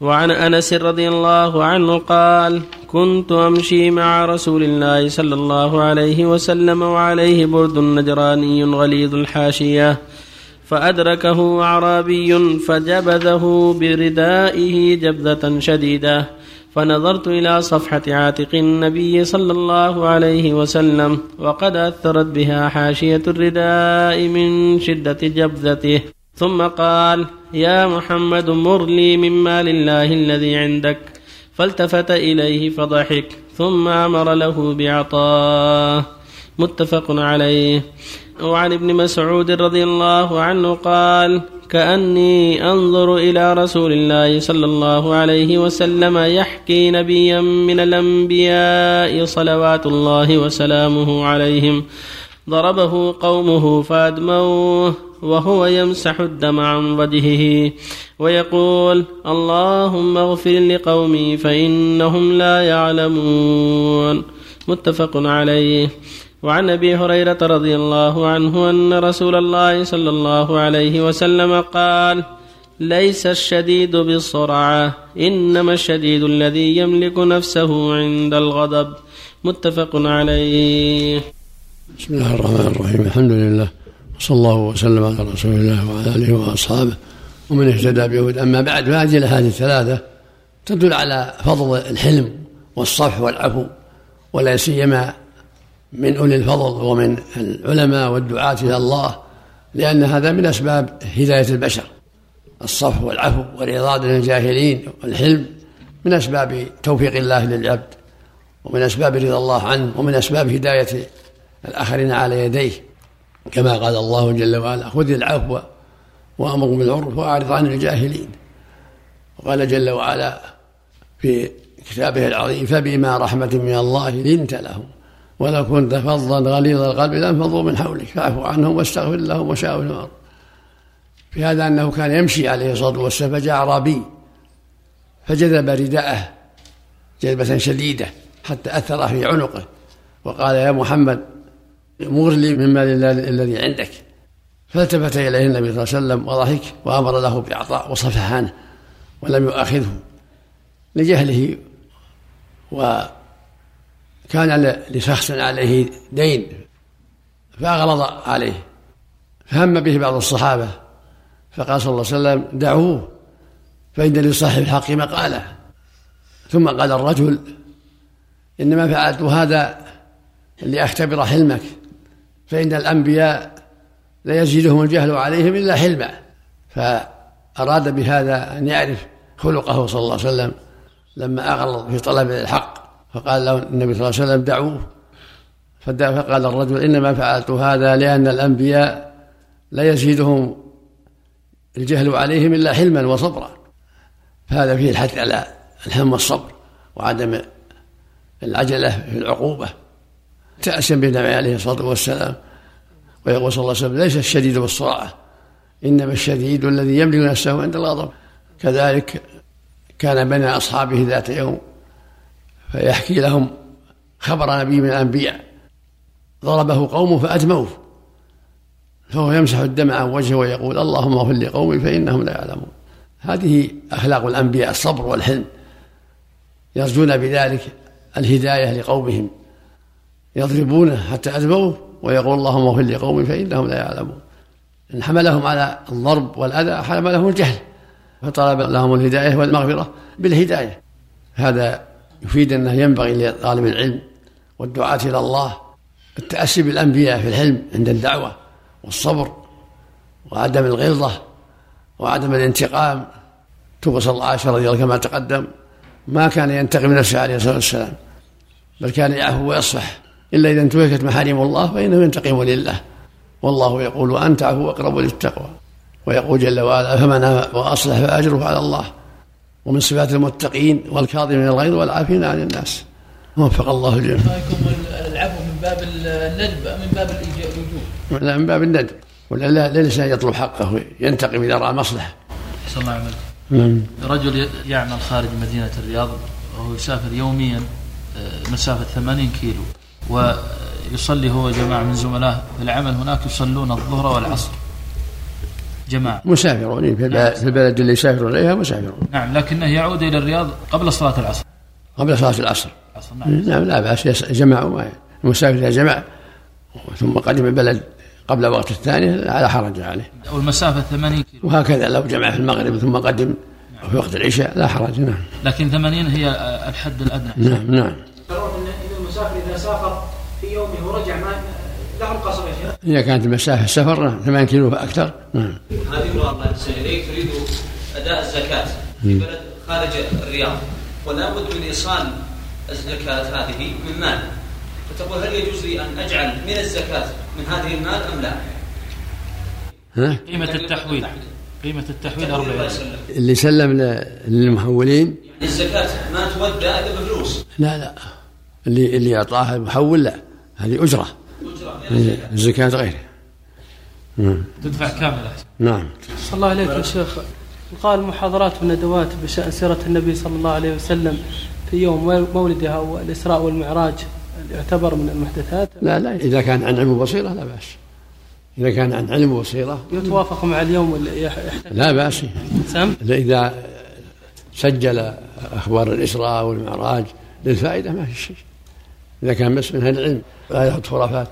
وعن أنس رضي الله عنه قال كنت أمشي مع رسول الله صلى الله عليه وسلم وعليه برد نجراني غليظ الحاشية فأدركه أعرابي فجبذه بردائه جبذة شديدة فنظرت إلى صفحة عاتق النبي صلى الله عليه وسلم وقد أثرت بها حاشية الرداء من شدة جبذته ثم قال يا محمد مر لي من مال الله الذي عندك فالتفت إليه فضحك ثم أمر له بعطاه متفق عليه. وعن ابن مسعود رضي الله عنه قال كأني أنظر إلى رسول الله صلى الله عليه وسلم يحكي نبيا من الأنبياء صلوات الله وسلامه عليهم ضربه قومه فأدموه. وهو يمسح الدم عن وجهه ويقول اللهم اغفر لقومي فإنهم لا يعلمون. متفق عليه. وعن أبي هريرة رضي الله عنه أن رسول الله صلى الله عليه وسلم قال ليس الشديد بالصرعه إنما الشديد الذي يملك نفسه عند الغضب. متفق عليه. بسم الله الرحمن الرحيم. الحمد لله. وصلى الله وسلم على رسول الله وعلى آله وأصحابه. ومن اهتدى بهود أما بعد فهذه الأحاديث الثلاثة تدل على فضل الحلم والصفح والعفو ولا سيما من أولي الفضل ومن العلماء والدعاة إلى الله لأن هذا من أسباب هداية البشر. الصفح والعفو والإرادة للجاهلين والحلم من أسباب توفيق الله للعبد ومن أسباب رضا الله عنه ومن أسباب هداية الآخرين على يديه. كما قال الله جل وعلا خذ العفو وأمر بالعرف وأعرض عن الجاهلين. وقال جل وعلا في كتابه العظيم فبما رحمة من الله لنت لهم ولو كنت فظا غليظ القلب لانفضوا من حولك فاعف عنهم واستغفر لهم وشاور الأرض. في هذا أنه كان يمشي عليه الصلاة والسلام فجاء اعرابي فجذب رداءه جذبة شديدة حتى أثر في عنقه وقال يا محمد مغر لي من مال الله الذي عندك. فالتفت إليه النبي صلى الله عليه وسلم وضحك وأمر له بإعطاء وصفح عنه ولم يؤاخذه لجهله. وكان لشخص عليه دين فأغلظ عليه. فهم به بعض الصحابة فقال صلى الله عليه وسلم دعوه فإن لصاحب الحق مقالة. ثم قال الرجل إنما فعلت هذا لأختبر حلمك. فإن الأنبياء لا يزيدهم الجهل عليهم إلا حلما فأراد بهذا أن يعرف خلقه صلى الله عليه وسلم لما أغلظ في طلب الحق فقال له النبي صلى الله عليه وسلم دعوه فقال الرجل إنما فعلت هذا لأن الأنبياء لا يزيدهم الجهل عليهم إلا حلما وصبرا. فهذا فيه الحث على الحلم والصبر وعدم العجلة في العقوبة. تأسم بالنبي عليه الصلاة والسلام ويقول صلى الله عليه وسلم ليس الشديد بالسرعة إنما الشديد الذي يملك نفسه عند الغضب. كذلك كان بين أصحابه ذات يوم فيحكي لهم خبر نبي من الأنبياء ضربه قومه فأدموه فهو يمسح الدم عن وجهه ويقول اللهم اغفر لقومي فإنهم لا يعلمون. هذه أخلاق الأنبياء الصبر والحلم يرجون بذلك الهداية لقومهم. يضربونه حتى أدموه ويقول اللهم اغفر لقومي فإنهم لا يعلمون. إن حملهم على الضرب والأذى حملهم الجهل فطلب لهم الهداية والمغفرة بالهداية. هذا يفيد أنه ينبغي لطالب العلم والدعاة إلى الله التأسي بالأنبياء في الحلم عند الدعوة والصبر وعدم الغلظة وعدم الانتقام. عائشة رضي الله كما تقدم ما كان ينتقم نفسه عليه الصلاة والسلام بل كان يعفو ويصفح. إلا إذا انتهكت محارم الله فإنه ينتقم لله والله يقول وأن تعفو أقرب للتقوى ويقول جل وعلا فمن وأصلح فأجره على الله ومن صفات المتقين والكاظمين الغيظ والعافين عن الناس وفق الله الجميع. العفو من باب الندب من باب الوجوب؟ لا من باب الندب ولا ليس يطلب حقه ينتقم إذا رأى مصلحة. أحسن الله عملك. نعم. رجل يعمل خارج مدينة الرياض وهو يسافر يوميا آه، مسافة 80 كيلو ويصلي هو جماعة من زملائه. في العمل هناك يصلون الظهر والعصر. جماعة. مسافرون في البلد, في البلد اللي يسافرون إليها مسافرون. نعم لكنه يعود إلى الرياض قبل صلاة العصر. قبل صلاة العصر. العصر نعم. نعم لا بأس يس- جمعوا المسافر إذا جمع ثم قدم البلد قبل وقت الثاني لا حرج عليه. والمسافة 80 كيلو. وهكذا لو جمع في المغرب ثم قدم في وقت العشاء لا حرج نعم. لكن 80 هي الحد الأدنى. نعم نعم. المسافر إذا سافر في يومه ورجع ما له القصر يا شيخ. إذا كانت المسافة سفر نعم 8 كيلو فأكثر نعم. هذه امرأة الله يحسن إليك تريد أداء الزكاة في بلد خارج الرياض. ولا بد من إيصال الزكاة هذه من مال. فتقول هل يجوز لي أن أجعل من الزكاة من هذه المال أم لا؟ ها؟ قيمة التحويل. قيمة التحويل تقول الله 40 يسلم اللي سلم للمحولين. يعني الزكاة ما تودى إلا بفلوس. لا لا. اللي اللي أعطاها المحول لا. هذه أجرة. الزكاة. الزكاة غيره نعم. تدفع كاملة. نعم. صلى الله عليك يا شيخ. قال محاضرات وندوات بشأن سيرة النبي صلى الله عليه وسلم في يوم مولده أو الإسراء والمعراج يعتبر من المحدثات؟ لا لا. إذا كان عن علم وبصيرة لا بأس. إذا كان عن علم وبصيرة يتوافق مع اليوم اللي لا بأس. سم؟ إذا سجل أخبار الإسراء والمعراج للفائدة ما في شيء. إذا كان من أهل العلم لا يحط خرافات